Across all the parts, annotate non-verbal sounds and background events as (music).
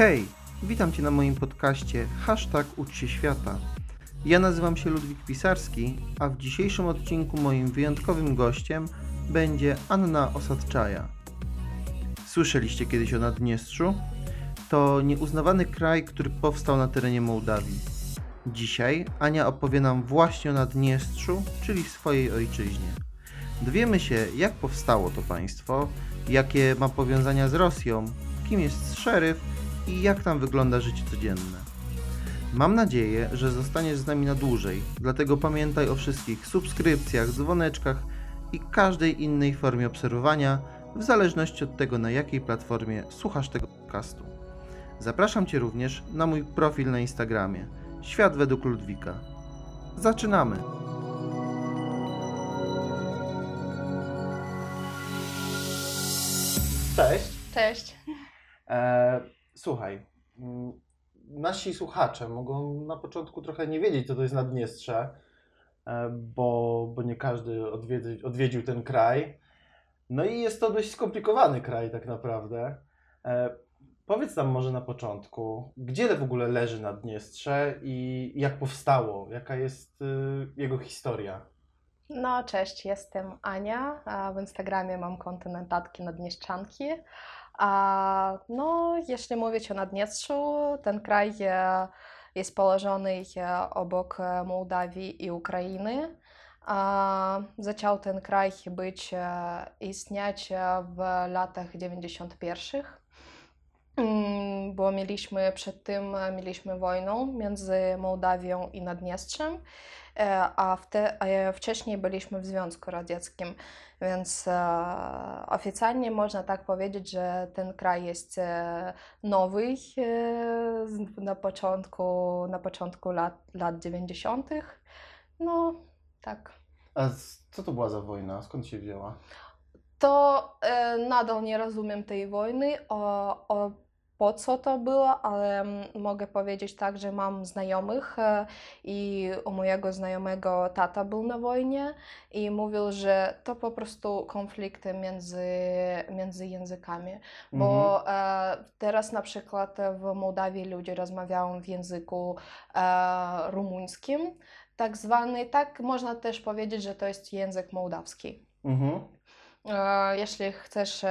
Hej, witam Cię na moim podcaście Hashtag Ucz się świata. Ja nazywam się Ludwik Pisarski, a w dzisiejszym odcinku moim wyjątkowym gościem będzie Anna Osadczaja. Słyszeliście kiedyś o Naddniestrzu? To nieuznawany kraj, który powstał na terenie Mołdawii. Dzisiaj Ania opowie nam właśnie o Naddniestrzu, czyli swojej ojczyźnie. Dowiemy się, jak powstało to państwo, jakie ma powiązania z Rosją, kim jest szeryf i jak tam wygląda życie codzienne. Mam nadzieję, że zostaniesz z nami na dłużej, dlatego pamiętaj o wszystkich subskrypcjach, dzwoneczkach i każdej innej formie obserwowania, w zależności od tego, na jakiej platformie słuchasz tego podcastu. Zapraszam Cię również na mój profil na Instagramie Świat według Ludwika. Zaczynamy! Cześć! Cześć. E, słuchaj, mm, nasi słuchacze mogą na początku trochę nie wiedzieć, co to jest Naddniestrze, e, bo, bo nie każdy odwiedzi, odwiedził ten kraj. No i jest to dość skomplikowany kraj tak naprawdę. E, powiedz nam może na początku, gdzie w ogóle leży Naddniestrze i jak powstało, jaka jest y, jego historia? No, cześć, jestem Ania. W Instagramie mam konto Naddnieszczanki. A, No, jeśli mówić o Naddniestrzu, ten kraj e, jest położony e, obok e, Mołdawii i Ukrainy. A, Zaczął ten kraj być, istnieć w latach 91. Mm, Bo mieliśmy przed tym mieliśmy wojnę między Mołdawią i Naddniestrzem, a wte, e, wcześniej byliśmy w Związku Radzieckim, więc e, oficjalnie można tak powiedzieć, że ten kraj jest e, nowy e, na początku, na początku lat, lat 90. No, tak. A co to była za wojna? Skąd się wzięła? To e, nadal nie rozumiem tej wojny, o, o po co to było, ale mogę powiedzieć tak, że mam znajomych e, i u mojego znajomego tata był na wojnie i mówił, że to po prostu konflikty między, między językami, bo e, teraz na przykład w Mołdawii ludzie rozmawiają w języku e, rumuńskim, tak zwany, tak można też powiedzieć, że to jest język mołdawski. Mhm. Jeśli chcesz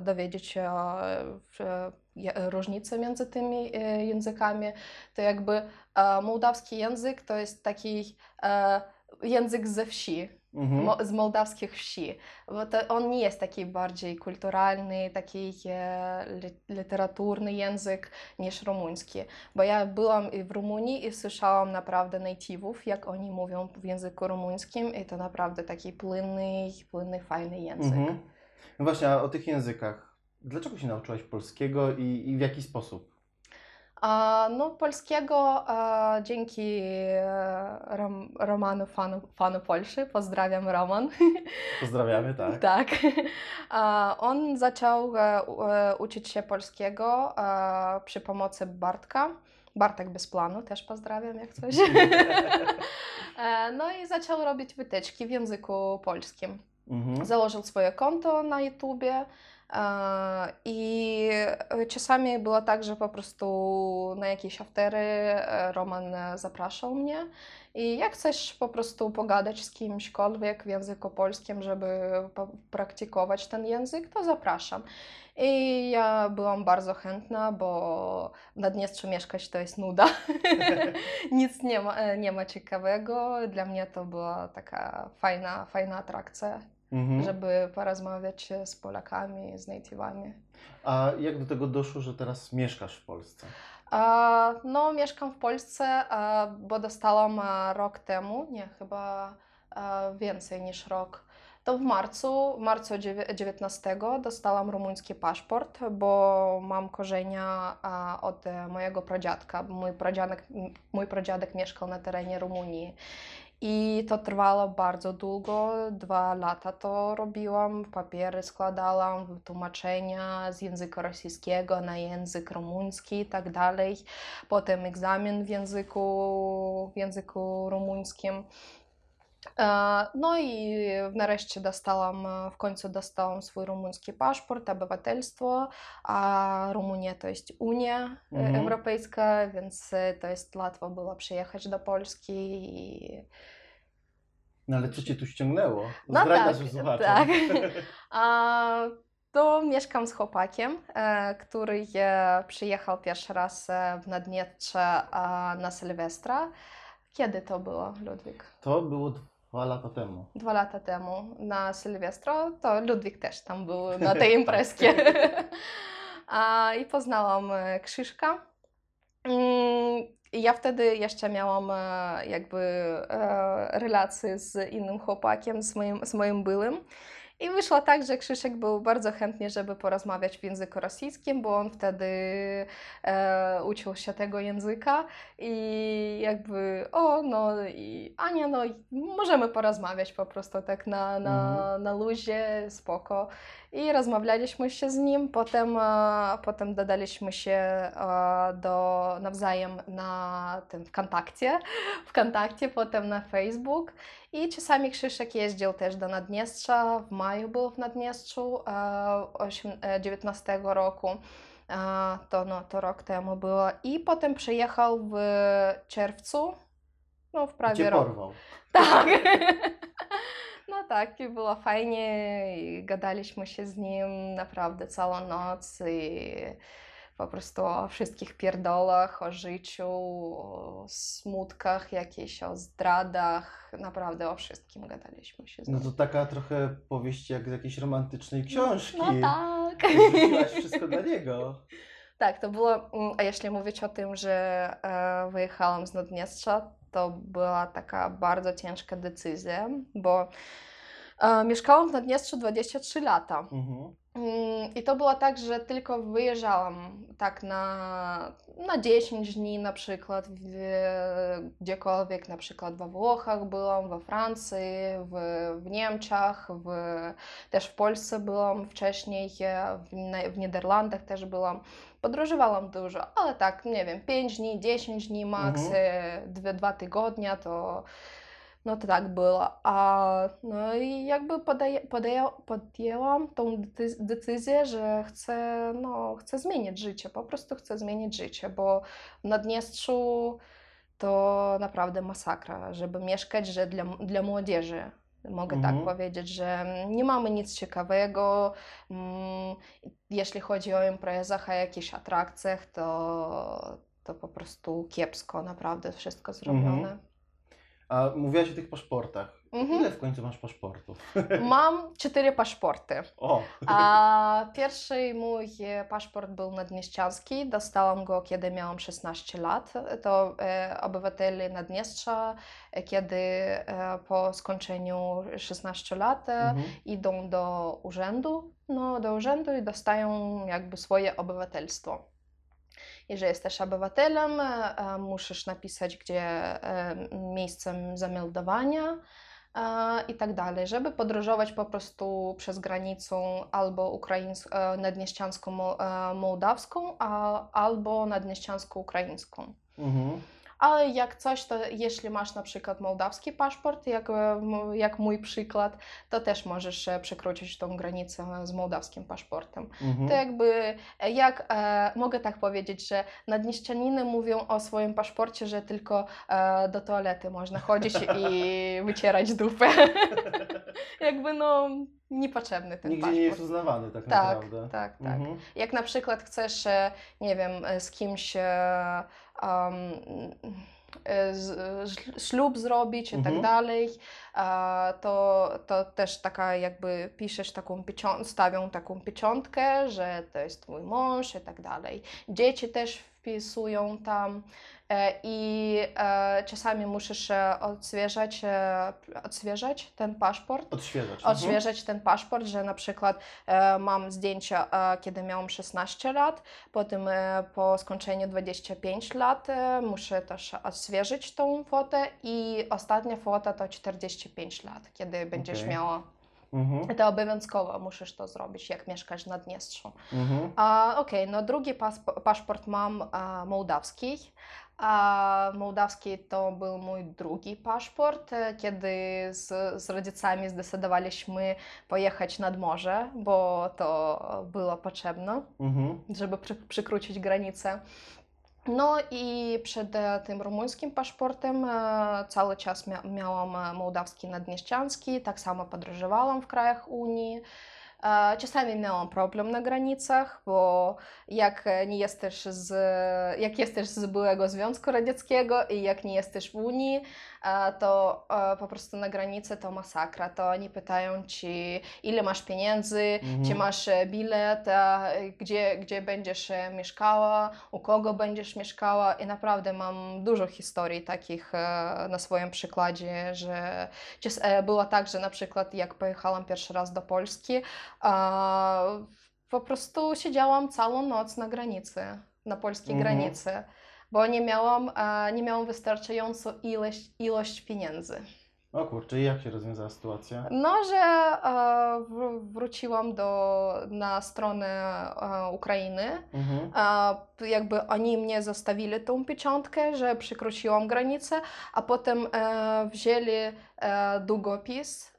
dowiedzieć się e, różnicy między tymi e, językami, to jakby e, mołdawski język to jest taki e, język ze wsi, Mhm. mo- z mołdawskich wsi, bo to on nie jest taki bardziej kulturalny, taki e, li- literaturny język niż rumuński, bo ja byłam w Rumunii i słyszałam naprawdę native'ów, jak oni mówią w języku rumuńskim i to naprawdę taki płynny, płynny, fajny język. Mhm. No właśnie, a o tych językach. Dlaczego się nauczyłaś polskiego i, i w jaki sposób? A, no, polskiego a, dzięki e, Rom, Romanu, fanu, fanu Polszy. Pozdrawiam, Roman. (laughs) Pozdrawiamy, tak. Tak. A, On zaczął e, e, uczyć się polskiego przy pomocy Bartka. Bartek bez planu, też pozdrawiam jak coś. (laughs) No i zaczął robić wytyczki w języku polskim. Mhm. Założył swoje konto na YouTubie i czasami było tak, że po prostu na jakieś aftery e, Roman e, zapraszał mnie i jak chcesz po prostu pogadać z kimśkolwiek w języku polskim, żeby praktykować ten język, to zapraszam. I ja byłam bardzo chętna, bo w Naddniestrzu mieszkać to jest nuda. (laughs) Nic nie ma, e, nie ma ciekawego. Dla mnie to była taka fajna, fajna atrakcja Mhm. żeby porozmawiać z Polakami, z native'ami. A jak do tego doszło, że teraz mieszkasz w Polsce? A, no, mieszkam w Polsce, a, bo dostałam rok temu, nie, chyba a, więcej niż rok. To w marcu, w marcu dziewię- 19 dostałam rumuński paszport, bo mam korzenia od e, mojego pradziadka. Mój pradziadek, mój pradziadek mieszkał na terenie Rumunii. I to trwało bardzo długo, dwa lata to robiłam, papiery składałam, tłumaczenia z języka rosyjskiego na język rumuński i tak dalej. Potem egzamin w języku, w języku rumuńskim. E, No i nareszcie dostałam, e, w końcu dostałam swój rumuński paszport, obywatelstwo, a Rumunia to jest Unia e, Mhm. Europejska, więc e, to jest łatwo było przyjechać do Polski i No ale co cię tu ściągnęło? No Zdradzasz tak, słuchaczom. tak. (laughs) A, to mieszkam z chłopakiem, e, który przyjechał pierwszy raz w Naddniestrze na Sylwestra. Kiedy to było, Ludwik? To było dwa lata temu. Dwa lata temu na Sylwestro, to Ludwik też tam był (laughs) na tej imprezkie. (laughs) A, I poznałam e, Krzyżka. Mm, Ja wtedy jeszcze miałam e, jakby e, relacje z innym chłopakiem, z moim, z moim byłym. I wyszło tak, że Krzysiek był bardzo chętnie, żeby porozmawiać w języku rosyjskim, bo on wtedy e, uczył się tego języka i jakby, o, no i Ania, no możemy porozmawiać po prostu tak na, na, na luzie, spoko. I rozmawialiśmy się z nim, potem, e, potem dodaliśmy się e, do nawzajem na tym Wkontakcie, Wkontakcie, potem na Facebook. I czasami Krzyszek jeździł też do Naddniestrza, w maju był w Naddniestrzu e, osiem- e, 19 roku. To, no, to rok temu było. I potem przyjechał w czerwcu, no w prawie cię rok. porwał. Tak. (laughs) No tak, i było fajnie, i gadaliśmy się z nim naprawdę całą noc i po prostu o wszystkich pierdolach, o życiu, o smutkach jakichś, o zdradach, naprawdę o wszystkim gadaliśmy się z No nim. to taka trochę powieść jak z jakiejś romantycznej książki. No tak. Rzuciłaś wszystko dla niego. Tak, to było, mm, a jeśli mówić o tym, że e, wyjechałam z Naddniestrza, to była taka bardzo ciężka decyzja, bo e, mieszkałam w Naddniestrzu 23 lata. Mhm. Mm, I to było tak, że tylko wyjeżdżałam tak na, na 10 dni na przykład, w, gdziekolwiek, na przykład we Włochach byłam, we Francji, w, w Niemczech, w, też w Polsce byłam wcześniej, w, w Niderlandach też byłam. Podróżowałam dużo, ale tak, nie wiem, 5 dni, 10 dni max, Mhm. e, dwie, dwa tygodnie to no to tak było. A, no i jakby podaje, podaję, podjęłam tą decy- decyzję, że chcę, no, chcę zmienić życie, po prostu chcę zmienić życie, bo w Naddniestrzu to naprawdę masakra, żeby mieszkać, że dla, dla młodzieży. Mogę Mhm. tak powiedzieć, że nie mamy nic ciekawego. Mm, Jeśli chodzi o imprezach, o jakichś atrakcjach, to, to po prostu kiepsko, naprawdę wszystko zrobione. A mówiłaś o tych paszportach. Mhm. Ile w końcu masz paszportów? (laughs) Mam cztery paszporty. O! A pierwszy mój paszport był naddnieściański. Dostałam go, kiedy miałam 16 lat. To e, obywatele Naddniestrza, kiedy e, po skończeniu 16 lat e, Mhm. idą do urzędu, no, do urzędu i dostają jakby swoje obywatelstwo. I że jesteś obywatelem, e, e, musisz napisać, gdzie e, miejscem zameldowania i tak dalej, żeby podróżować po prostu przez granicę albo ukraińs- naddnieściańską mo- e, mołdawską, albo naddnieściańską ukraińską. Mhm. Ale jak coś, to jeśli masz na przykład mołdawski paszport, jak, jak mój przykład, to też możesz e, przekroczyć tą granicę z mołdawskim paszportem. Mhm. To jakby, e, jak e, mogę tak powiedzieć, że naddnieścianiny mówią o swoim paszporcie, że tylko e, do toalety można chodzić i wycierać dupę. (laughs) jakby no niepotrzebny ten Nigdzie paszport. nie jest uznawany tak, tak, naprawdę. tak, tak. Mhm. Jak na przykład chcesz, e, nie wiem, e, z kimś um, z- ślub zrobić i Mhm. tak dalej, e, to, to też taka jakby piszesz taką pieczątkę, stawią taką pieczątkę, że to jest twój mąż i tak dalej. Dzieci też wpisują tam e, i e, czasami musisz e, odświeżać, odświeżać ten paszport Odświeżać. Mhm. odświeżać ten paszport, że na przykład mam zdjęcia, kiedy miałam 16 lat, potem po skończeniu 25 lat muszę też odświeżyć tą fotę i ostatnia fota to 45 lat, kiedy będziesz Okej. miała Mhm. To obowiązkowo musisz to zrobić, jak mieszkasz w Naddniestrzu. Mhm. A, Okej, no drugi paszport mam a, mołdawski. A, mołdawski to był mój drugi paszport, e, kiedy z, z rodzicami zdecydowaliśmy pojechać nad morze, bo to było potrzebne Mhm. żeby przy, przykrócić granicę. No i przed e, tym rumuńskim paszportem e, cały czas mia miałam e, mołdawski naddnieścianski, tak samo podróżowałam w krajach Unii. Czasami miałam problem na granicach, bo jak nie jesteś z, jak jesteś z byłego Związku Radzieckiego i jak nie jesteś w Unii, to po prostu na granicy to masakra. To oni pytają ci, ile masz pieniędzy, Mhm. czy masz e, bilet, gdzie, gdzie będziesz e, mieszkała, u kogo będziesz mieszkała i naprawdę mam dużo historii takich e, na swoim przykładzie, że było tak, że na przykład jak pojechałam pierwszy raz do Polski, po prostu siedziałam całą noc na granicy, na polskiej Mhm. granicy, bo nie miałam, e, nie miałam wystarczającą ilość, ilość pieniędzy. O kurczę, i jak się rozwiązała sytuacja? No, że e, wr- wróciłam do, na stronę e, Ukrainy. Mhm. Jakby oni mnie zostawili tą pieczątkę, że przekroczyłam granicę, a potem wzięli długopis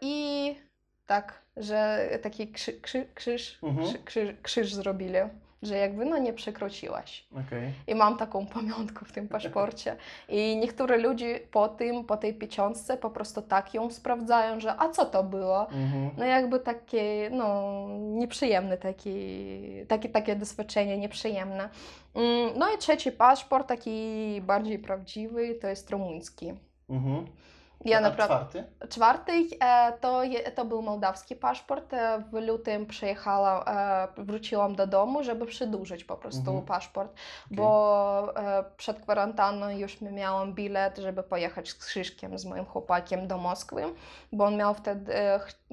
i tak, że taki krzy, krzy, krzyż, Mhm. krzy, krzyż, krzyż zrobili, że jakby no nie przekroczyłaś. Okej. I mam taką pamiątkę w tym paszporcie. I niektóre ludzie po tym, po tej pieczątce po prostu tak ją sprawdzają, że a co to było? Mhm. No jakby takie, no, nieprzyjemne taki, takie, takie doświadczenie, nieprzyjemne. Mm, No i trzeci paszport, taki bardziej prawdziwy, to jest rumuński. Mhm. Ja A naprawdę... czwarty? Czwarty e, to, to był mołdawski paszport. E, W lutym przyjechałam, e, wróciłam do domu, żeby przedłużyć po prostu Mhm. paszport, bo e, przed kwarantanną już miałam bilet, żeby pojechać z Krzyżkiem, z moim chłopakiem do Moskwy, bo on miał wtedy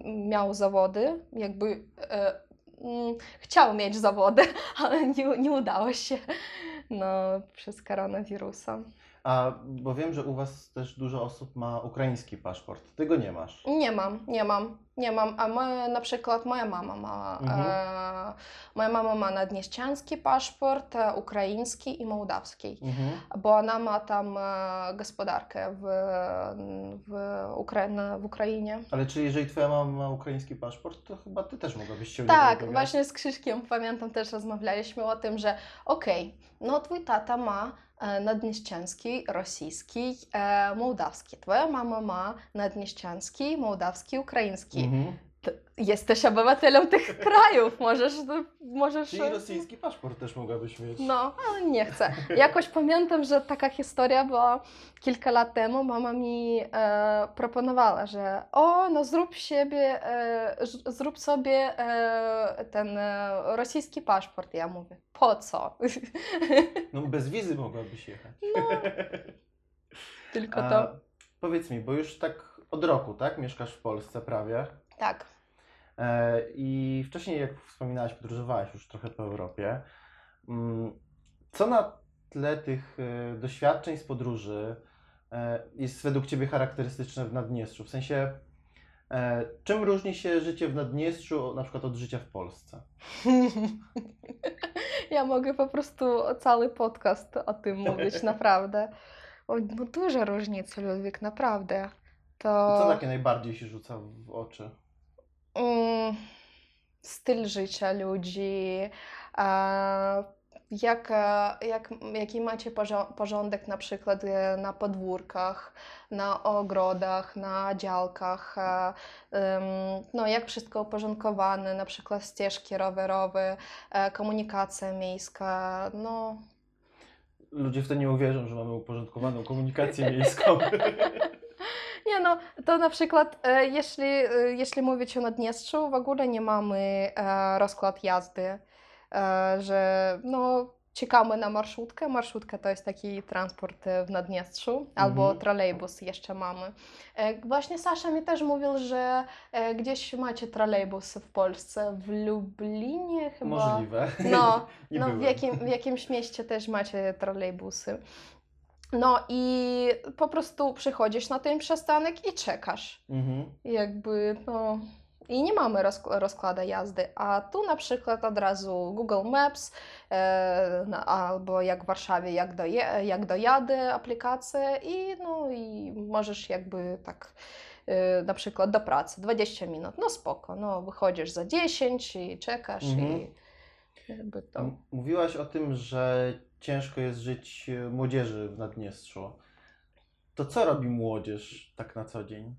miał zawody, jakby mm, chciał mieć zawody, (laughs) ale nie, nie udało się no, przez koronawirusa. A bo wiem, że u Was też dużo osób ma ukraiński paszport. Ty go nie masz. Nie mam, nie mam, nie mam. A moja, na przykład moja mama ma, Mhm. e, moja mama ma naddnieściański paszport, e, ukraiński i mołdawski, Mhm. bo ona ma tam e, gospodarkę w, w, w Ukrainie. Ale czy jeżeli Twoja mama ma ukraiński paszport, to chyba Ty też mogłabyś się u niego Tak, ubiegać? właśnie z Krzyżkiem pamiętam też rozmawialiśmy o tym, że okej, no twój tata ma e, naddnieściański, rosyjski, e, mołdawski. Twoja mama ma naddnieściański, mołdawski, ukraiński. Mhm. T- Jesteś obywatelem tych (laughs) krajów, możesz, możesz... Czyli rosyjski paszport też mogłabyś mieć. No, ale nie chcę. Jakoś pamiętam, że taka historia była kilka lat temu. Mama mi e, proponowała, że o, no zrób siebie, e, zrób sobie e, ten e, rosyjski paszport. Ja mówię, po co? (laughs) No bez wizy mogłabyś jechać. No, (laughs) tylko A to. Powiedz mi, bo już tak od roku, tak? Mieszkasz w Polsce prawie. Tak. E, I wcześniej, jak wspominałaś, podróżowałaś już trochę po Europie. Mm, Co na tle tych e, doświadczeń z podróży e, jest według Ciebie charakterystyczne w Naddniestrzu? W sensie, czym różni się życie w Naddniestrzu na przykład od życia w Polsce? (laughs) Ja mogę po prostu cały podcast o tym mówić, (laughs) naprawdę. No duże różnice, Ludwik, naprawdę. To... Co takie najbardziej się rzuca w oczy? Styl życia ludzi, jak, jak, jaki macie porządek na przykład na podwórkach, na ogrodach, na działkach, no jak wszystko uporządkowane, na przykład ścieżki rowerowe, komunikacja miejska, no Ludzie w to nie uwierzą, że mamy uporządkowaną komunikację miejską. Nie no, to na przykład e, jeśli, e, jeśli mówić o Naddniestrzu, w ogóle nie mamy e, rozkład jazdy, e, że no czekamy na marszutkę. Marszutka to jest taki transport e, w Naddniestrzu, albo Mhm. trolejbus jeszcze mamy. E, właśnie Sasza mi też mówił, że e, gdzieś macie trolejbus w Polsce, w Lublinie chyba. Możliwe. No, (laughs) Nie no w, byłem. jakim, w jakimś mieście też macie trolejbusy. No i po prostu przychodzisz na ten przystanek i czekasz. Mhm. Jakby, no. I nie mamy rozk- rozkładu jazdy, a tu na przykład od razu Google Maps e, no, albo jak w Warszawie, jak, doje, jak dojadę aplikację i, no, i możesz jakby tak e, na przykład do pracy 20 minut, no spoko, no wychodzisz za 10 i czekasz Mhm. i jakby to. Mówiłaś o tym, że ciężko jest żyć e, młodzieży w Naddniestrzu. To co robi młodzież tak na co dzień?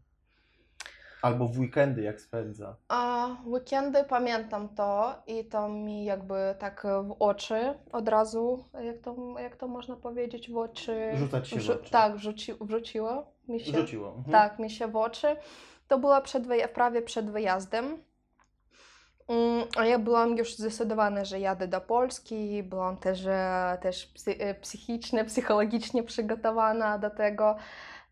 Albo w weekendy, jak spędza? A weekendy pamiętam to i to mi jakby tak w oczy od razu, jak to, jak to można powiedzieć, w oczy. Rzucać się w oczy. Tak, wrzuci, wrzuciło mi się. Rzuciło. Mhm. Tak, mi się w oczy. To było przed prawie przed wyjazdem. Mm, A ja byłam już zdecydowana, że jadę do Polski. Byłam też, e, też e, psychicznie, psychologicznie przygotowana do tego.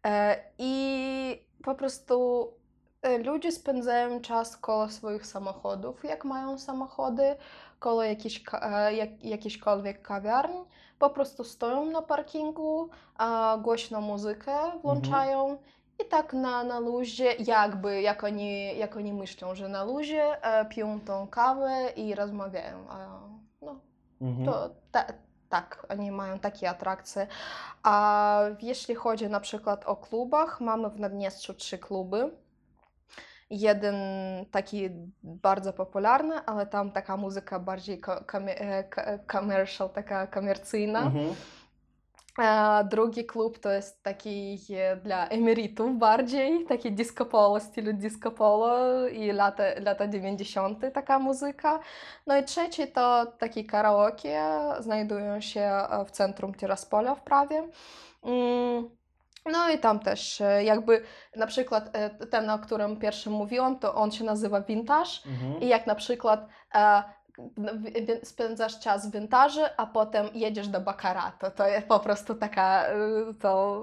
E, I po prostu ludzie spędzają czas koło swoich samochodów, jak mają samochody, koło e, jak, jakichkolwiek kawiarni. Po prostu stoją na parkingu, a głośno muzykę włączają. I tak na, na luzie, jakby, jak oni, jak oni myślą, że na luzie e, piją tą kawę i rozmawiają. A, no, Mhm. to ta, tak, oni mają takie atrakcje. A jeśli chodzi na przykład o klubach, mamy w Naddniestrzu trzy kluby. Jeden taki bardzo popularny, ale tam taka muzyka bardziej e, ko- commercial, taka komercyjna. Mhm. Drugi klub to jest taki dla emerytów bardziej, taki disco polo, stylu disco polo i lata, lata 90. taka muzyka. No i trzeci to taki karaoke, znajdują się w centrum Tiraspola w Prawie. No i tam też jakby na przykład ten, o którym pierwszym mówiłam, to on się nazywa Vintage. Mhm. I jak na przykład spędzasz czas w wintaży, a potem jedziesz do Baccaratu, to jest po prostu taka, y, to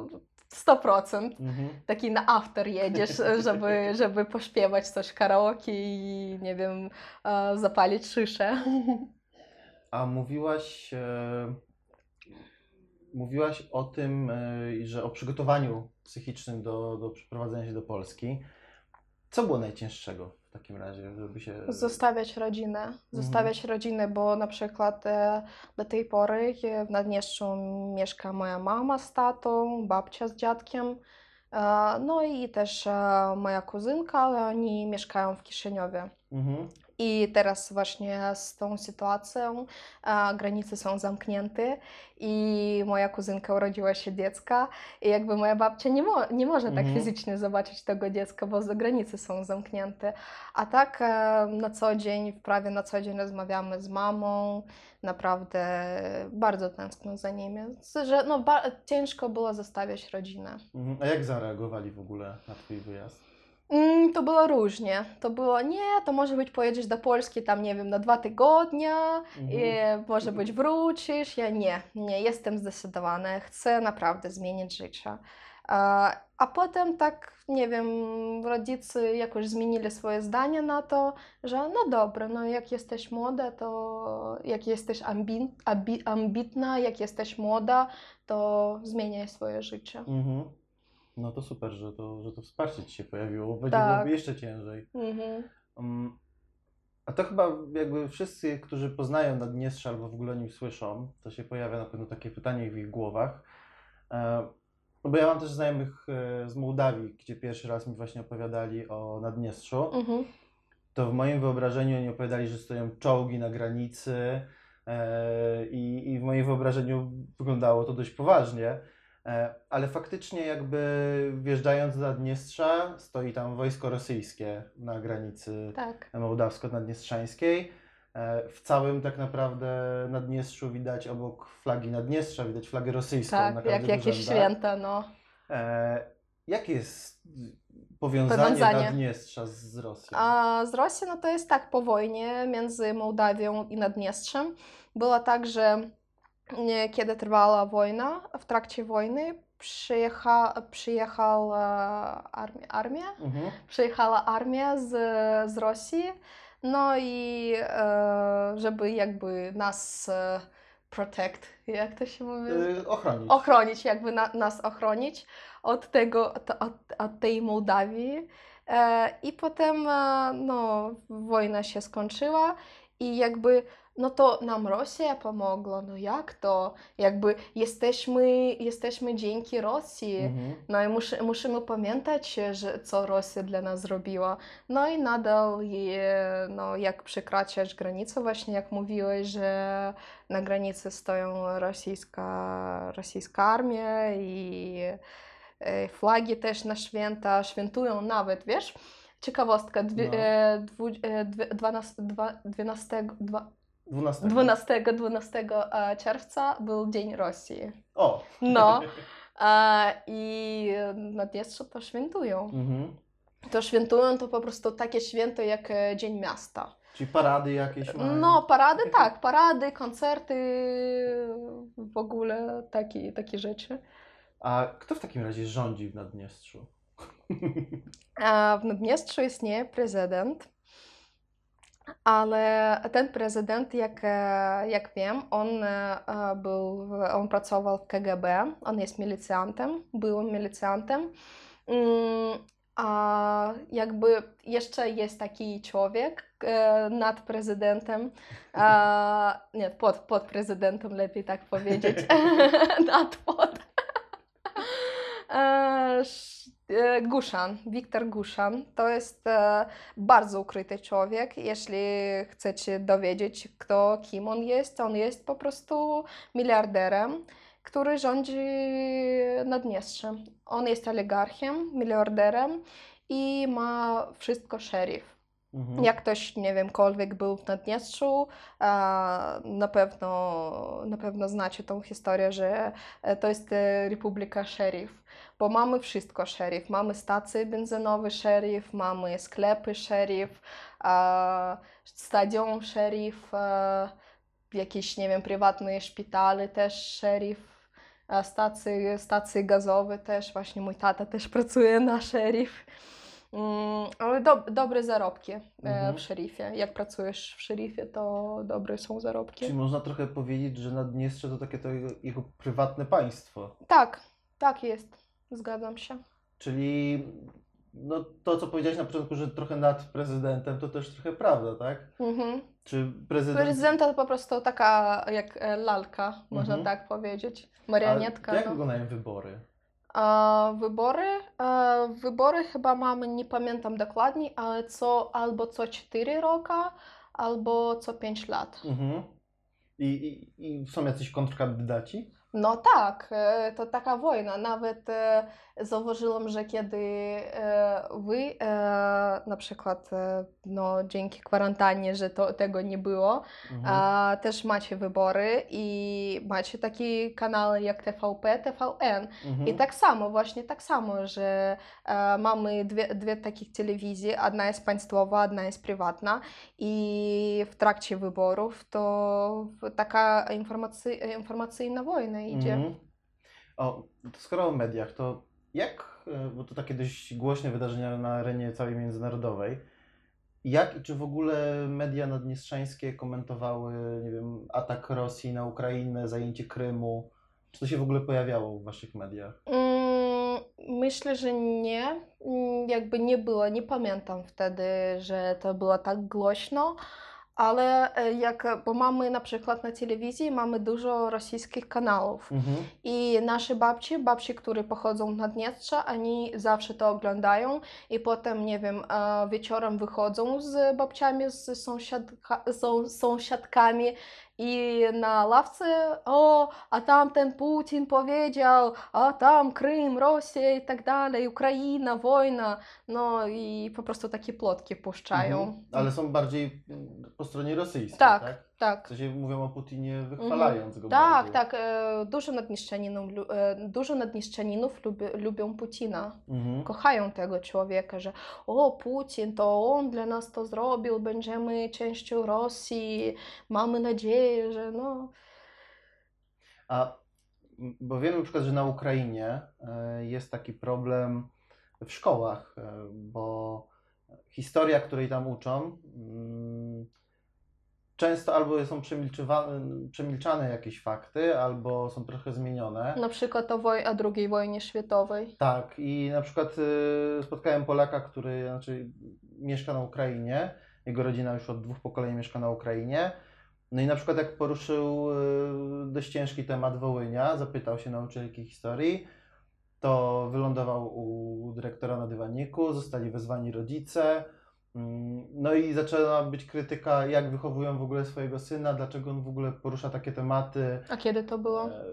100%. Mhm. Taki na after jedziesz, żeby, (laughs) żeby pośpiewać coś karaoke i nie wiem, zapalić szyszę. A mówiłaś, e, mówiłaś o tym, e, że o przygotowaniu psychicznym do, do przeprowadzenia się do Polski. Co było najcięższego w takim razie, żeby się... Zostawiać rodzinę, zostawiać rodzinę, bo na przykład e, do tej pory e, w Naddniestrzu mieszka moja mama z tatą, babcia z dziadkiem, e, no i też moja kuzynka, ale oni mieszkają w Kiszyniowie. Mhm. I teraz właśnie z tą sytuacją e, granice są zamknięte i moja kuzynka urodziła się dziecka i jakby moja babcia nie, mo nie może tak Mhm. fizycznie zobaczyć tego dziecka, bo za- granice są zamknięte. A tak e, na co dzień, prawie na co dzień rozmawiamy z mamą, naprawdę bardzo tęsknię za nimi. Że, no, ciężko było zostawiać rodzinę. Mhm. A jak zareagowali w ogóle na Twój wyjazd? Mm, to było różnie. To było, nie, to może być pojedziesz do Polski tam, nie wiem, na dwa tygodnie i Mhm. może być wrócisz. Ja nie, nie, jestem zdecydowana. Chcę naprawdę zmienić życie. A, a potem tak, nie wiem, rodzice jakoś zmienili swoje zdanie na to, że no dobra, no jak jesteś młoda, to jak jesteś ambi, ambi, ambitna, jak jesteś młoda, to zmieniaj swoje życie. Mhm. No to super, że to, że to wsparcie Ci się pojawiło, bo będzie Tak. jeszcze ciężej. Mhm. Mm, A to chyba jakby wszyscy, którzy poznają Naddniestrze albo w ogóle o nim słyszą, to się pojawia na pewno takie pytanie w ich głowach. E, No bo ja mam też znajomych e, z Mołdawii, gdzie pierwszy raz mi właśnie opowiadali o Naddniestrzu. Mhm. To w moim wyobrażeniu oni opowiadali, że stoją czołgi na granicy e, i, i w moim wyobrażeniu wyglądało to dość poważnie. E, Ale faktycznie jakby wjeżdżając do Naddniestrza stoi tam wojsko rosyjskie na granicy Tak. mołdawsko-naddniestrzańskiej. E, W całym tak naprawdę Naddniestrzu widać obok flagi Naddniestrza, widać flagę rosyjską na Tak, każdym jak jakieś święta, no. E, Jakie jest powiązanie, Powiązanie. Naddniestrza z Rosją? A z Rosją no to jest tak po wojnie między Mołdawią i Naddniestrzem. Było tak, że kiedy trwała wojna, w trakcie wojny przyjecha, przyjechała armia, armia? Mhm. Przyjechała armia z, z Rosji, no i e, żeby jakby nas e, protect, jak to się mówi? Ochronić. ochronić, jakby na, nas ochronić od tego, od, od, tej Mołdawii. E, I potem e, no, wojna się skończyła i jakby no to nam Rosja pomogła, no jak to? Jakby jesteśmy, jesteśmy dzięki Rosji. Mhm. No i mus, musimy pamiętać, że co Rosja dla nas zrobiła. No i nadal, je, no, jak przekraczasz granicę, właśnie jak mówiłeś, że na granicy stoją rosyjska, rosyjska armia i e, flagi też na święta, świętują nawet, wiesz? Ciekawostka, dwie, No. e, dwu, e, dwie, 12, dwa- 12, dwa- 12. 12, 12 e, czerwca był Dzień Rosji. O! No. (laughs) E, I na Dniestrze to świętują. Mhm. To świętują to po prostu takie święto jak e, Dzień Miasta. Czyli parady jakieś mają. No, parady (laughs) tak, parady, koncerty, w ogóle takie, takie rzeczy. A kto w takim razie rządzi w Naddniestrzu? A (laughs) w Naddniestrzu istnieje prezydent, ale ten prezydent, jak, e, jak wiem, on e, e, był, on pracował w KGB, on jest milicjantem, był milicjantem. Mm, A jakby jeszcze jest taki człowiek nad prezydentem, (laughs) nie, pod, pod prezydentem lepiej tak powiedzieć, (laughs) (laughs) nad pod. E, sz- Guszan, Wiktor Guszan, to jest e, bardzo ukryty człowiek. Jeśli chcecie dowiedzieć, kto, kim on jest, on jest po prostu miliarderem, który rządzi Naddniestrzem. On jest oligarchem, miliarderem i ma wszystko szerif. Mhm. Jak ktoś, nie wiem, kolwiek był w Naddniestrzu, na pewno, na pewno znacie tą historię, że e, to jest Republika Szerif, bo mamy wszystko szerif. Mamy stacje benzynowe szerif, mamy sklepy szerif, a, stadion szerif, a, jakieś, nie wiem, prywatne szpitale też szerif. a Stacje, stacje gazowe też, właśnie mój tata też (laughs) pracuje na szerif. Mm, ale dob dobre zarobki e, Mhm. w szerifie. Jak pracujesz w szerifie, to dobre są zarobki. Czyli można trochę powiedzieć, że Naddniestrze to takie to jego, jego prywatne państwo. Tak, tak jest. Zgadzam się. Czyli no, to, co powiedziałeś na początku, że trochę nad prezydentem, to też trochę prawda, tak? Mhm. Czy prezydent... Prezydent to po prostu taka jak e, lalka, można Mhm. tak powiedzieć. A Marionetka. jak no. wyglądają wybory? A, wybory? E, wybory chyba mamy, nie pamiętam dokładnie, ale co albo co 4 roka, albo co 5 lat. Mhm. I, i, I są jacyś kontrkandydaci? No tak, e, to taka wojna. Nawet e, zauważyłam, że kiedy e, wy na przykład no, dzięki kwarantannie, że to, tego nie było, Mhm. też macie wybory i macie takie kanały jak TVP, TVN. Mhm. I tak samo, właśnie tak samo, że mamy dwie, dwie takich telewizji, jedna jest państwowa, jedna jest prywatna i w trakcie wyborów to taka informacy, informacyjna wojna idzie. Mhm. O, skoro o mediach, to jak, e, bo to takie dość głośne wydarzenia na arenie całej międzynarodowej, jak i czy w ogóle media naddniestrzańskie komentowały, nie wiem, atak Rosji na Ukrainę, zajęcie Krymu? Czy to się w ogóle pojawiało w waszych mediach? Mm, Myślę, że nie. Mm, Jakby nie było, nie pamiętam wtedy, że to było tak głośno, ale e, jak, bo mamy na przykład na telewizji mamy dużo rosyjskich kanałów. Mhm. I nasze babci, babci, które pochodzą z Naddniestrza, oni zawsze to oglądają i potem, nie wiem, e, wieczorem wychodzą z babciami, z sąsiadka, są, sąsiadkami i na ławce, o, a tam ten Putin powiedział, a tam Krym, Rosja i tak dalej, Ukraina, wojna, no i po prostu takie plotki puszczają. Mhm. Ale są bardziej po stronie rosyjskiej, Tak, tak? Tak. W sensie mówią o Putinie wychwalając go Tak, tak. e, Dużo nadniszczeninów, e, dużo nadniszczeninów lubi, lubią Putina. Mhm. Kochają tego człowieka, że o, Putin, to on dla nas to zrobił, będziemy częścią Rosji, mamy nadzieję, że no. A bo wiemy na przykład, że na Ukrainie e, jest taki problem w szkołach, bo historia, której tam uczą, mm, często albo są przemilczane jakieś fakty, albo są trochę zmienione. Na przykład o, woj- o II wojnie światowej. Tak, i na przykład y, spotkałem Polaka, który znaczy, mieszka na Ukrainie. Jego rodzina już od dwóch pokoleń mieszka na Ukrainie. No i na przykład jak poruszył y, dość ciężki temat Wołynia, zapytał się nauczycielki historii, to wylądował u dyrektora na dywaniku, zostali wezwani rodzice. Mm, No i zaczęła być krytyka, jak wychowują w ogóle swojego syna, dlaczego on w ogóle porusza takie tematy. A kiedy to było? E,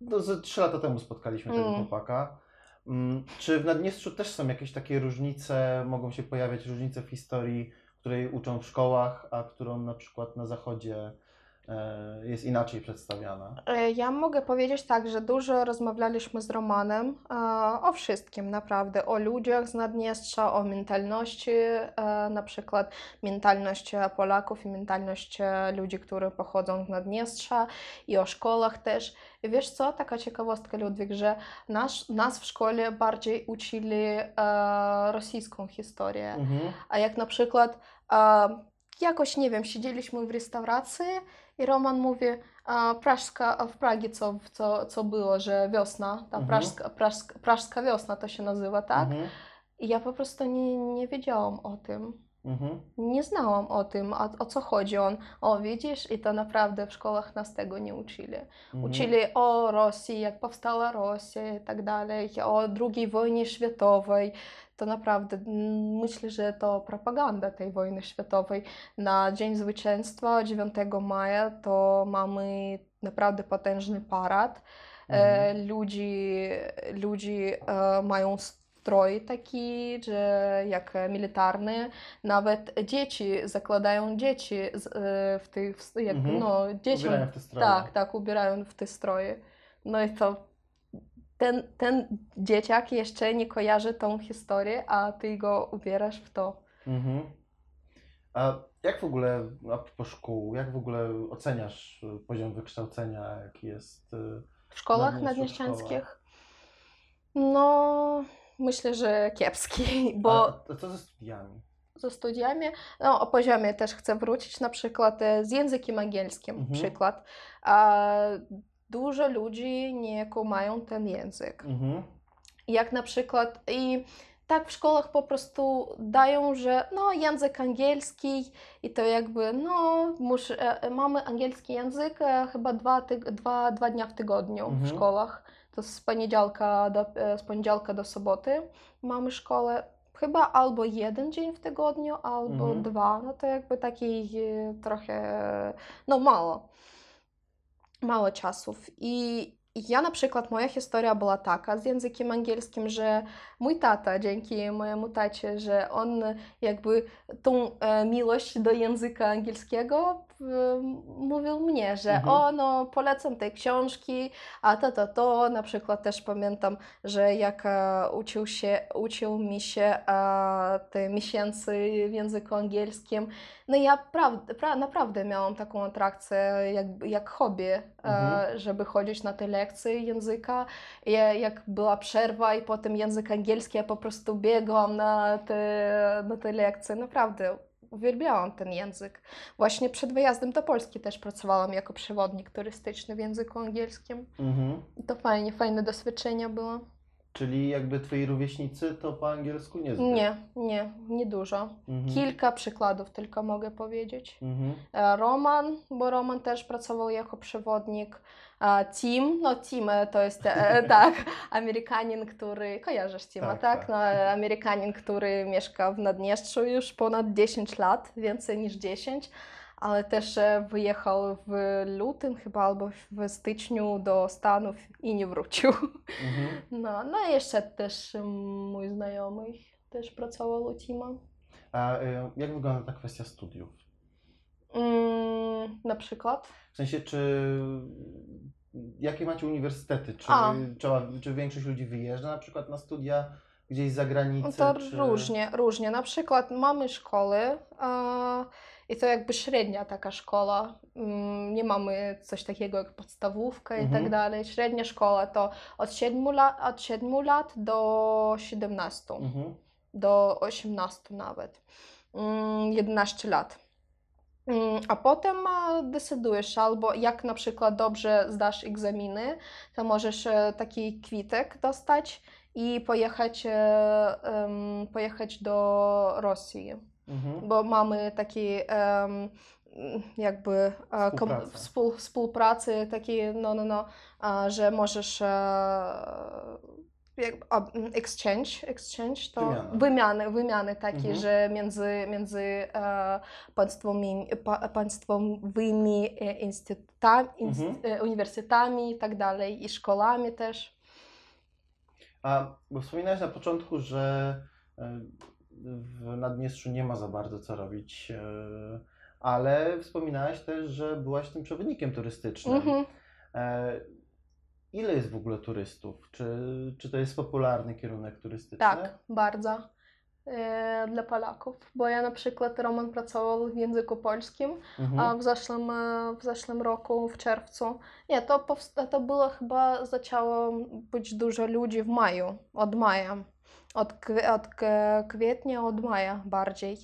No, ze trzy lata temu spotkaliśmy tego Mm. chłopaka. Mm, Czy w Naddniestrzu też są jakieś takie różnice, mogą się pojawiać różnice w historii, której uczą w szkołach, a którą na przykład na zachodzie jest inaczej przedstawiana? E, Ja mogę powiedzieć tak, że dużo rozmawialiśmy z Romanem e, o wszystkim naprawdę, o ludziach z Naddniestrza, o mentalności, e, na przykład mentalność e, Polaków i mentalność e, ludzi, którzy pochodzą z Naddniestrza i o szkołach też. I wiesz co, taka ciekawostka Ludwik, że nasz, nas w szkole bardziej uczyli e, rosyjską historię. Mhm. A jak na przykład e, jakoś, nie wiem, siedzieliśmy w restauracji i Roman mówi, a, prażska, a w Pragie co, co, co było, że wiosna, ta Mhm. prażska, prażska, prażska wiosna to się nazywa, tak? Mhm. I ja po prostu nie, nie wiedziałam o tym. Mhm. Nie znałam o tym, o, o co chodzi on. O, widzisz, i to naprawdę w szkołach nas tego nie uczyli. Mhm. Uczyli o Rosji, jak powstała Rosja i tak dalej, o II wojnie światowej. To naprawdę mm, myślę, że to propaganda tej wojny światowej. Na Dzień Zwycięstwa 9 maja to mamy naprawdę potężny parad. E, Mhm. ludzi, ludzi e, mają strój taki, że jak e, militarny. Nawet dzieci zakładają dzieci e, w tych, jak, Mhm. no, dzieciom Ubierają w te stroje. tak, tak, ubierają w te stroje. No i to ten, ten dzieciak jeszcze nie kojarzy tą historię, a ty go ubierasz w to. Mhm. A jak w ogóle, a propos szkół, jak w ogóle oceniasz y, poziom wykształcenia, jaki jest? y, W szkołach nadmieszczańskich? No, myślę, że kiepski, (laughs) bo A, co ze studiami? ze studiami, no o poziomie też chcę wrócić, na przykład e, z językiem angielskim, Mhm. przykład. A, dużo ludzi nie kumają ten język. Mhm. Jak na przykład i tak w szkołach po prostu dają, że no język angielski i to jakby no mus, e, mamy angielski język e, chyba dwa, tyg, dwa, dwa dnia w tygodniu w Mhm. szkołach. To z poniedziałka do, e, z poniedziałka do soboty mamy szkołę. Chyba albo jeden dzień w tygodniu, albo Mhm. dwa. No to jakby taki e, trochę, no mało mało czasów. I ja na przykład, moja historia była taka z językiem angielskim, że mój tata, dzięki mojemu tacie, że on jakby tą e, miłość do języka angielskiego mówił mnie, że Mhm. o, no polecam te książki, a to, to, to. Na przykład też pamiętam, że jak e, uczył się, uczył mi się e, te miesięcy w języku angielskim, no ja prawd, pra, naprawdę miałam taką atrakcję jak, jak hobby, Mhm. e, żeby chodzić na te lekcje języka. I jak była przerwa i potem język angielski, ja po prostu biegłam na te, na te lekcje. Naprawdę uwielbiałam ten język. Właśnie przed wyjazdem do Polski też pracowałam jako przewodnik turystyczny w języku angielskim. Mhm. I to fajnie, fajne doświadczenie było. Czyli jakby twoi rówieśnicy to po angielsku nie zbyt. Nie, nie, nie dużo. Mhm. Kilka przykładów tylko mogę powiedzieć. Mhm. E, Roman, bo Roman też pracował jako przewodnik. E, Tim, no Tim e, to jest e, (laughs) tak, Amerykanin, który, kojarzysz Tima, Tak, tak? tak. No, e, Amerykanin, który mieszka w Naddniestrzu już ponad 10 lat, więcej niż 10, ale też e, wyjechał w lutym chyba albo w styczniu do Stanów i nie wrócił. Mhm. (laughs) No, no i jeszcze też mm, mój znajomy też pracował u Tima. A jak wygląda ta kwestia studiów? Mm, na przykład? W sensie, czy jakie macie uniwersytety? Czy, A. trzeba, czy większość ludzi wyjeżdża na przykład na studia gdzieś za granicę? To czy... różnie, różnie. Na przykład mamy szkoły e, i to jakby średnia taka szkoła. Mm, Nie mamy coś takiego jak podstawówka i Mhm. tak dalej. Średnia szkoła to od 7 lat, od 7 lat do 17, Mhm. do 18 nawet. Mm, 11 lat. Mm, A potem decydujesz, albo jak na przykład dobrze zdasz egzaminy, to możesz e, taki kwitek dostać i pojechać, e, pojechać do Rosji, Mhm. bo mamy taki jakby Współpracę. współ, współpracy, taki, no, no, no, że możesz e, exchange, exchange to Wymiana. wymiany, wymiany takie, Mhm. że między, między e, państwowymi, pa, państwowymi e, instytutami, inst, Mhm. e, uniwersytetami i tak dalej, i szkołami też. A bo wspominałeś na początku, że e, w Naddniestrzu nie ma za bardzo co robić, ale wspominałaś też, że byłaś tym przewodnikiem turystycznym. Mhm. Ile jest w ogóle turystów? Czy, czy to jest popularny kierunek turystyczny? Tak, bardzo. E, Dla Polaków, bo ja na przykład Roman pracował w języku polskim, Mhm. a w zeszłym, e, w zeszłym roku, w czerwcu. Nie, to, powst- to było chyba, zaczęło być dużo ludzi w maju, od maja. Od, od kwietnia, od maja bardziej.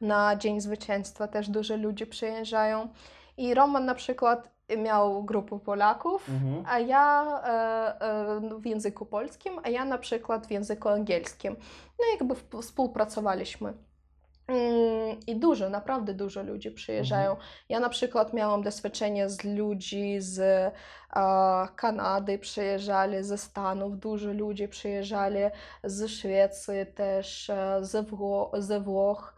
Na Dzień Zwycięstwa też dużo ludzi przyjeżdżają. I Roman na przykład miał grupę Polaków, Mhm. a ja e, e, w języku polskim, a ja na przykład w języku angielskim. No jakby współpracowaliśmy. Mm, I dużo, naprawdę dużo ludzi przyjeżdżają. Ja na przykład miałam doświadczenie z ludzi z e, Kanady, przyjeżdżali ze Stanów, dużo ludzi przyjeżdżali z Szwecji też, e, ze, Wło- ze Włoch.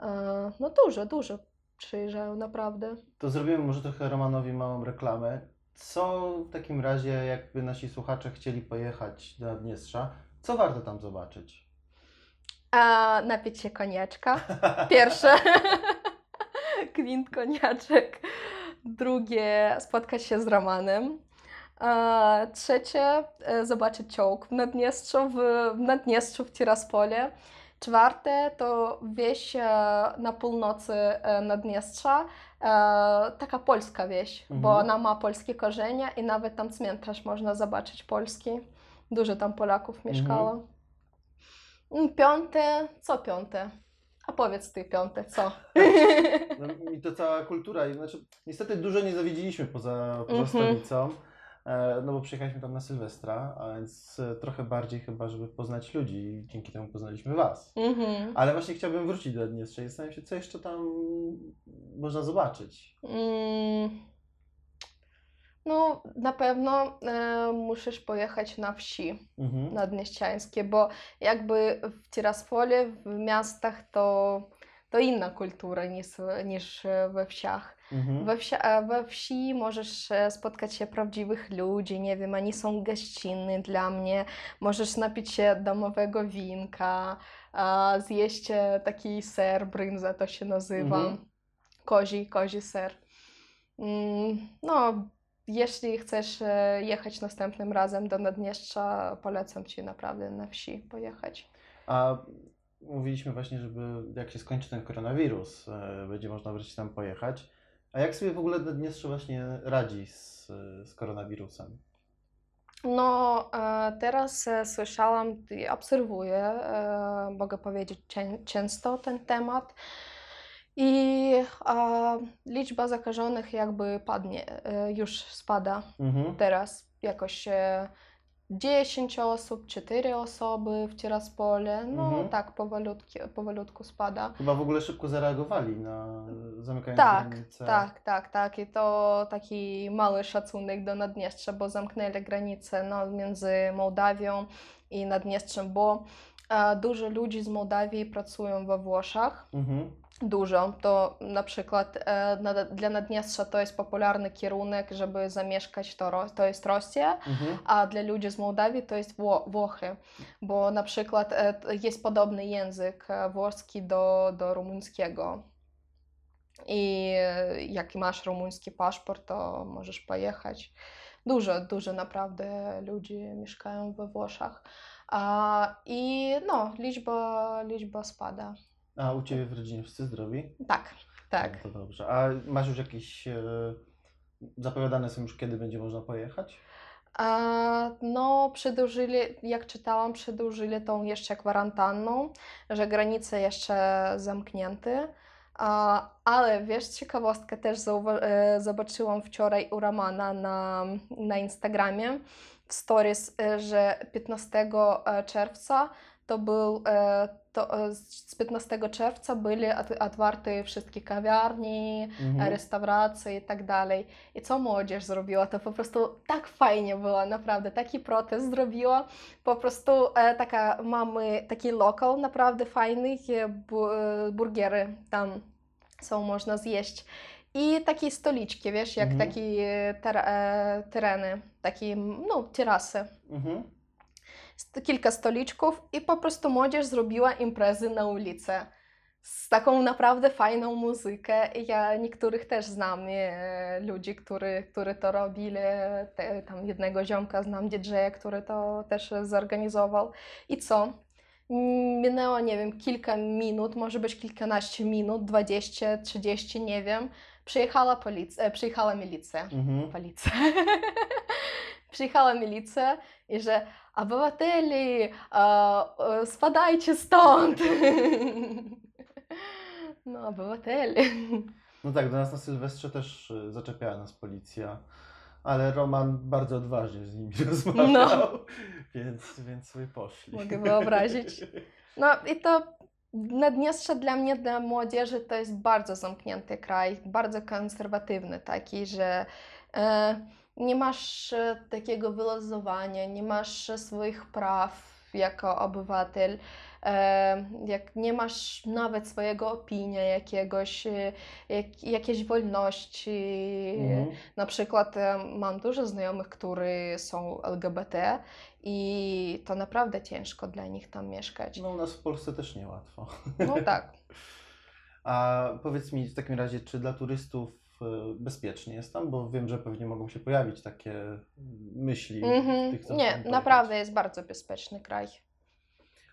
E, No dużo, dużo przyjeżdżają, naprawdę. To zrobimy może trochę Romanowi małą reklamę. Co w takim razie, jakby nasi słuchacze chcieli pojechać do Naddniestrza, co warto tam zobaczyć? A napić się koniaczka. (laughs) Pierwsze. (laughs) Gwint koniaczek. Drugie, spotkać się z Romanem. A trzecie, e, zobaczyć czołg w Naddniestrzu, w, w Naddniestrzu, w Tiraspole. Czwarte to wieś e, na północy e, Naddniestrza, e, taka polska wieś, bo Mhm. ona ma polskie korzenie i nawet tam cmentarz można zobaczyć polski. Dużo tam Polaków mieszkało. Mm, Piąte, co piąte? A powiedz ty piąte, co? No, I to cała kultura. Znaczy, niestety dużo nie zawiedziliśmy poza, poza Mhm. stolicą, no bo przyjechaliśmy tam na Sylwestra, a więc e, trochę bardziej chyba, żeby poznać ludzi i dzięki temu poznaliśmy Was. Mhm. Ale właśnie chciałbym wrócić do Naddniestrza i zastanawiam się, co jeszcze tam można zobaczyć. Mm. No, na pewno e, musisz pojechać na wsi Mhm. naddnieściańskie, bo jakby w Tiraspole, w miastach to, to inna kultura niż, niż e, we wsiach. Mhm. We, wsi, we wsi możesz e, spotkać się prawdziwych ludzi, nie wiem, oni są gościnni dla mnie. Możesz napić się domowego winka, zjeść e, taki ser, brynza to się nazywa, Mhm. kozi, kozi ser. Mm, No, jeśli chcesz e, jechać następnym razem do Naddniestrza, polecam Ci naprawdę na wsi pojechać. A mówiliśmy właśnie, żeby jak się skończy ten koronawirus, e, będzie można wreszcie tam pojechać. A jak sobie w ogóle Naddniestrze właśnie radzi z, z koronawirusem? No, e, teraz e, słyszałam i obserwuję, mogę powiedzieć, często ten temat. I liczba zakażonych jakby padnie, już spada Mhm. teraz jakoś 10 osób, 4 osoby w Tiraspole, no Mhm. tak powolutku, powolutku spada. Chyba w ogóle szybko zareagowali na zamykając Tak, granice. tak, tak, tak. I to taki mały szacunek do Naddniestrza, bo zamknęli granicę no, między Mołdawią i Naddniestrzem, bo e, dużo ludzi z Mołdawii pracują we Włoszech. Mhm. Dużo. To na przykład e, na, dla Naddniestrza to jest popularny kierunek, żeby zamieszkać, to, to jest Rosja, Mhm. a dla ludzi z Mołdawii to jest Wło- Włochy, bo na przykład e, jest podobny język e, włoski do, do rumuńskiego. I jak masz rumuński paszport, to możesz pojechać. Dużo, dużo naprawdę ludzi mieszkają we Włoszech. A, I no, liczba, liczba spada. A u Ciebie w rodzinie wszyscy zdrowi? Tak, tak. No to dobrze. A masz już jakieś e, zapowiadane są już kiedy będzie można pojechać? A, no, przedłużyli, jak czytałam, przedłużyli tą jeszcze kwarantanną, że granice jeszcze zamknięte. A, ale wiesz, ciekawostkę też e, zobaczyłam wczoraj u Romana na, na Instagramie w stories, e, że 15 czerwca to był, to, e, z 15 czerwca byli otwarte wszystkie kawiarnie, Mhm. restauracje i tak dalej. I co młodzież zrobiła? To po prostu tak fajnie było, naprawdę. Taki protest zrobiła. Po prostu e, taka, mamy taki lokal naprawdę fajny, e, bu, e, burgery tam są, można zjeść. I takie stoliczki, wiesz, jak Mhm. takie ter, e, tereny, takie, no, terasy. Mhm. Kilka stoliczków i po prostu młodzież zrobiła imprezy na ulicy z taką naprawdę fajną muzykę. Ja niektórych też znam e, ludzi, którzy, którzy to robili. Te, tam jednego ziomka znam DJ-a, który to też zorganizował. I co? Minęło, nie wiem, kilka minut, może być kilkanaście minut, 20, 30, nie wiem. Przyjechała policja, przyjechała milicja. Mhm. Policja. (laughs) Przyjechała milicja i że e, spadajcie stąd. No, obywateli. No tak, do nas na Sylwestrze też y, zaczepiała nas policja, ale Roman bardzo odważnie z nimi (laughs) rozmawiał, No. więc, więc sobie poszli. Mogę wyobrazić. No i to Naddniestrze dla mnie, dla młodzieży, to jest bardzo zamknięty kraj, bardzo konserwatywny taki, że e, nie masz e, takiego wyluzowania, nie masz e, swoich praw jako obywatel, e, jak nie masz nawet swojego opinia jakiegoś, jak, jakiejś wolności. Mhm. Na przykład mam dużo znajomych, którzy są LGBT i to naprawdę ciężko dla nich tam mieszkać. No u nas w Polsce też niełatwo. No tak. (laughs) A powiedz mi w takim razie, czy dla turystów bezpiecznie jest tam? Bo wiem, że pewnie mogą się pojawić takie myśli Mhm. tych, co Nie, naprawdę jest bardzo bezpieczny kraj.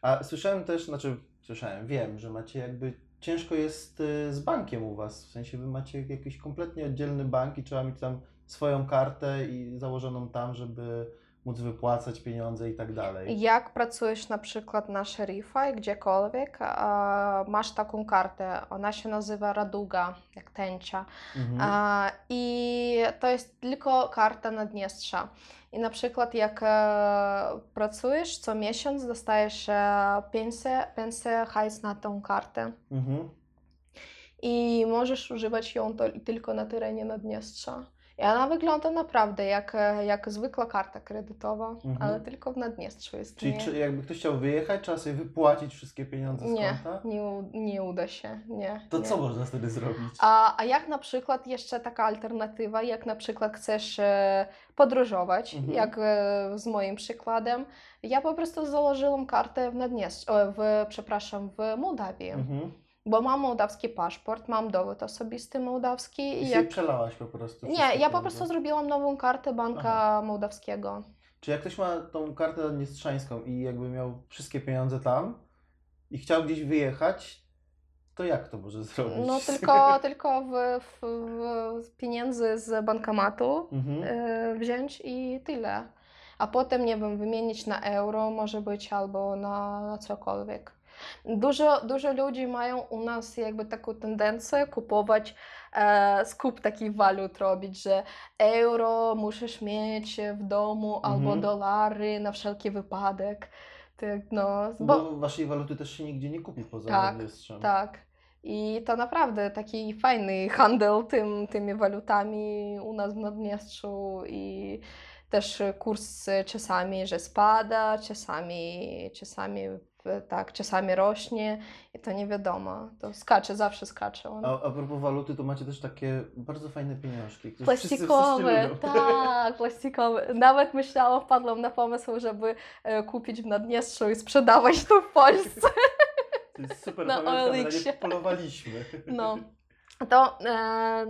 A słyszałem też, znaczy słyszałem, wiem, że macie jakby ciężko jest y, z bankiem u was. W sensie wy macie jakiś kompletnie oddzielny bank i trzeba mieć tam swoją kartę i założoną tam, żeby móc wypłacać pieniądze i tak dalej. Jak pracujesz na przykład na szeryfa i gdziekolwiek, a, masz taką kartę, ona się nazywa Raduga, jak tęcza. Mhm. A, I to jest tylko karta Naddniestrza. I na przykład jak e, pracujesz, co miesiąc dostajesz e, pensję, pensję hajs na tą kartę. Mhm. I możesz używać ją to, tylko na terenie Naddniestrza. I ona wygląda naprawdę jak, e, jak zwykła karta kredytowa, Mhm. ale tylko w Naddniestrzu jest. Czyli czy, jakby ktoś chciał wyjechać, trzeba sobie wypłacić wszystkie pieniądze z Nie, konta? nie, nie uda się. Nie, To nie. co można wtedy zrobić? A, a jak na przykład jeszcze taka alternatywa, jak na przykład chcesz e, podróżować, Mhm. jak e, z moim przykładem, ja po prostu założyłam kartę w Naddniestrzu, w, przepraszam, w Mołdawii, Mhm. Bo mam mołdawski paszport, mam dowód osobisty mołdawski I i jak... przelałaś po prostu Nie, ja po prostu zrobiłam nową kartę banka mołdawskiego. Czy jak ktoś ma tą kartę naddniestrzańską i jakby miał wszystkie pieniądze tam i chciał gdzieś wyjechać, to jak to może zrobić? No tylko, (laughs) tylko w, w, w pieniędzy z bankomatu Mhm. e, wziąć i tyle. A potem, nie wiem, wymienić na euro może być albo na, na cokolwiek. Dużo, dużo ludzi mają u nas jakby taką tendencję kupować e, skup takich walut robić, że euro musisz mieć w domu albo Mhm. dolary na wszelki wypadek. Tak, no, Bo, bo, waszej waluty też się nigdzie nie kupi poza Tak, tak. I to naprawdę taki fajny handel tym, tymi walutami u nas w Naddniestrzu i też kurs czasami, że spada, czasami, czasami tak, czasami rośnie i to nie wiadomo. To skacze, zawsze skacze on. A, a propos waluty, to macie też takie bardzo fajne pieniążki, które wszyscy, wszyscy Plastikowe, lubią. (laughs) tak, plastikowe. Nawet myślałam, wpadłam na pomysł, żeby e, kupić w Naddniestrzu i sprzedawać to w Polsce. To jest super, (laughs) Na pamiętam, polowaliśmy. No. (laughs) To e,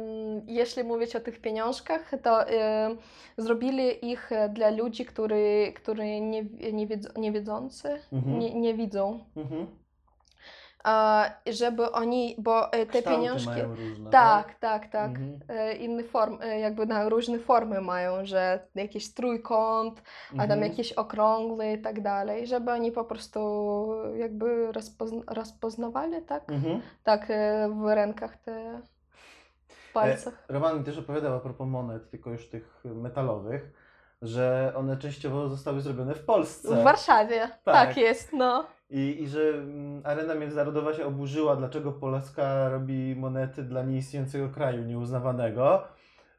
jeśli mówić o tych pieniążkach, to e, zrobili ich dla ludzi, którzy, którzy nie, nie, wiedzą, nie wiedzący, Mhm. nie, nie widzą. Mhm. Żeby oni, bo e, te Kształty pieniążki. mają różne, Tak, tak, tak. Mhm. E, Inne form, e, jakby na różne formy mają, że jakiś trójkąt, a tam Mhm. jakiś okrągły i tak dalej, żeby oni po prostu jakby rozpozna rozpoznawali, tak? Mhm. Tak, e, w rękach te palcach. Roman mi też opowiadał a propos monet, tylko już tych metalowych, że one częściowo zostały zrobione w Polsce. W Warszawie, Tak. tak, jest, no. I, I że mm, arena międzynarodowa się oburzyła, dlaczego Polska robi monety dla nieistniejącego kraju nieuznawanego.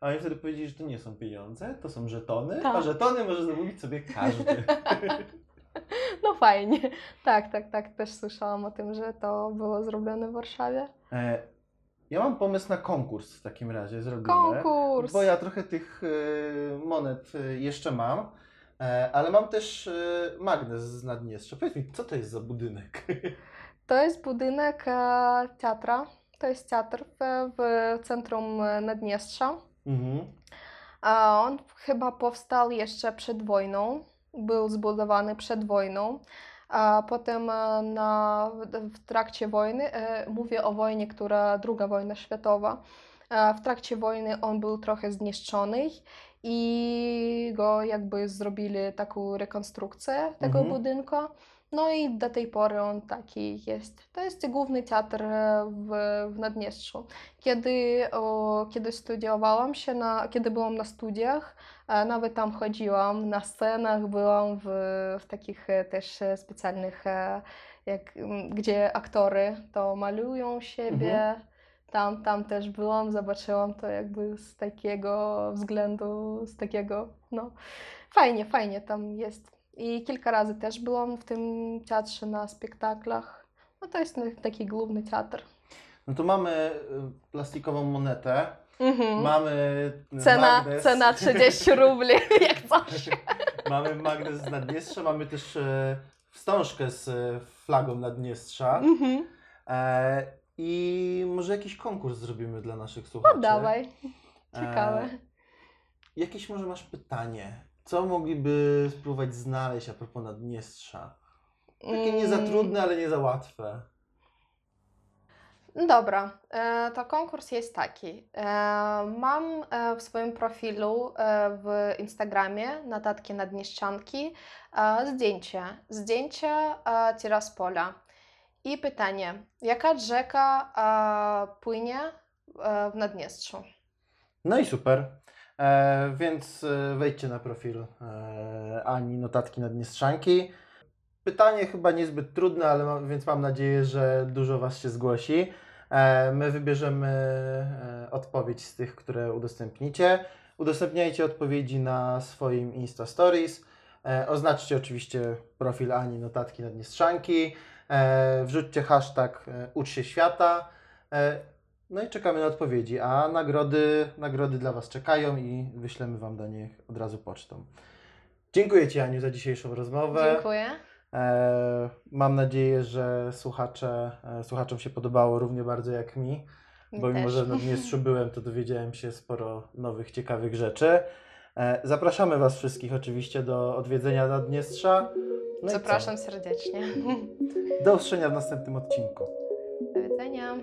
A oni wtedy powiedzieli, że to nie są pieniądze, to są żetony, a Tak. żetony może zamówić sobie każdy. (laughs) No fajnie. Tak, tak, tak, też słyszałam o tym, że to było zrobione w Warszawie. E, ja mam pomysł na konkurs w takim razie zrobimy. Konkurs! Bo ja trochę tych e, monet e, jeszcze mam, ale mam też e, magnes z Naddniestrza. Powiedz mi, co to jest za budynek? (laughs) To jest budynek e, teatra. To jest teatr w, centrum e, Naddniestrza. mhm. A on chyba powstał jeszcze przed wojną. Był zbudowany przed wojną. A potem e, na, w trakcie wojny, e, mówię o wojnie, która druga wojna światowa, e, w trakcie wojny on był trochę zniszczony i go jakby zrobili taką rekonstrukcję tego Mhm. budynku. No i do tej pory on taki jest. To jest główny teatr w, w Naddniestrzu. Kiedy, o, kiedy studiowałam się, na, kiedy byłam na studiach, e, nawet tam chodziłam, na scenach byłam w, w takich e, też specjalnych, e, jak, gdzie aktory to malują siebie. Tam, tam też byłam, zobaczyłam to jakby z takiego względu, z takiego, no fajnie, fajnie tam jest. I kilka razy też byłam w tym teatrze na spektaklach. No to jest taki główny teatr. No to mamy e, plastikową monetę, Mhm. mamy e, Cena, magnes, cena 30 (laughs) rubli, (laughs) jak coś. (laughs) mamy magnes z Naddniestrza, mamy też e, wstążkę z flagą Naddniestrza. Mhm. E, I może jakiś konkurs zrobimy dla naszych słuchaczy. No dawaj, ciekawe. E, jakieś może masz pytanie? Co mogliby spróbować znaleźć a propos Naddniestrza? Takie nie za Mm, trudne, ale nie za łatwe. Dobra, e, to konkurs jest taki. E, Mam e, w swoim profilu w Instagramie notatki Naddnieszczanki e, zdjęcie. Zdjęcie Tiraspola. I pytanie, jaka rzeka e, płynie e, w Naddniestrzu? No i super. E, więc e, wejdźcie na profil e, Ani Notatki Naddniestrzanki. Pytanie chyba niezbyt trudne, ale więc mam nadzieję, że dużo Was się zgłosi. E, my wybierzemy e, odpowiedź z tych, które udostępnicie. Udostępniajcie odpowiedzi na swoim Insta Stories. E, oznaczcie oczywiście profil Ani Notatki Naddniestrzanki. E, wrzućcie hashtag e, Ucz się świata. E, no i czekamy na odpowiedzi, a nagrody, nagrody dla Was czekają i wyślemy Wam do nich od razu pocztą. Dziękuję Ci Aniu za dzisiejszą rozmowę. Dziękuję. Mam nadzieję, że słuchacze, słuchaczom się podobało równie bardzo jak mi, Mi bo mimo, też. że w Naddniestrzu byłem, to dowiedziałem się sporo nowych, ciekawych rzeczy. E, zapraszamy Was wszystkich oczywiście do odwiedzenia Naddniestrza. No? Zapraszam serdecznie. Do usłyszenia w następnym odcinku. Do widzenia.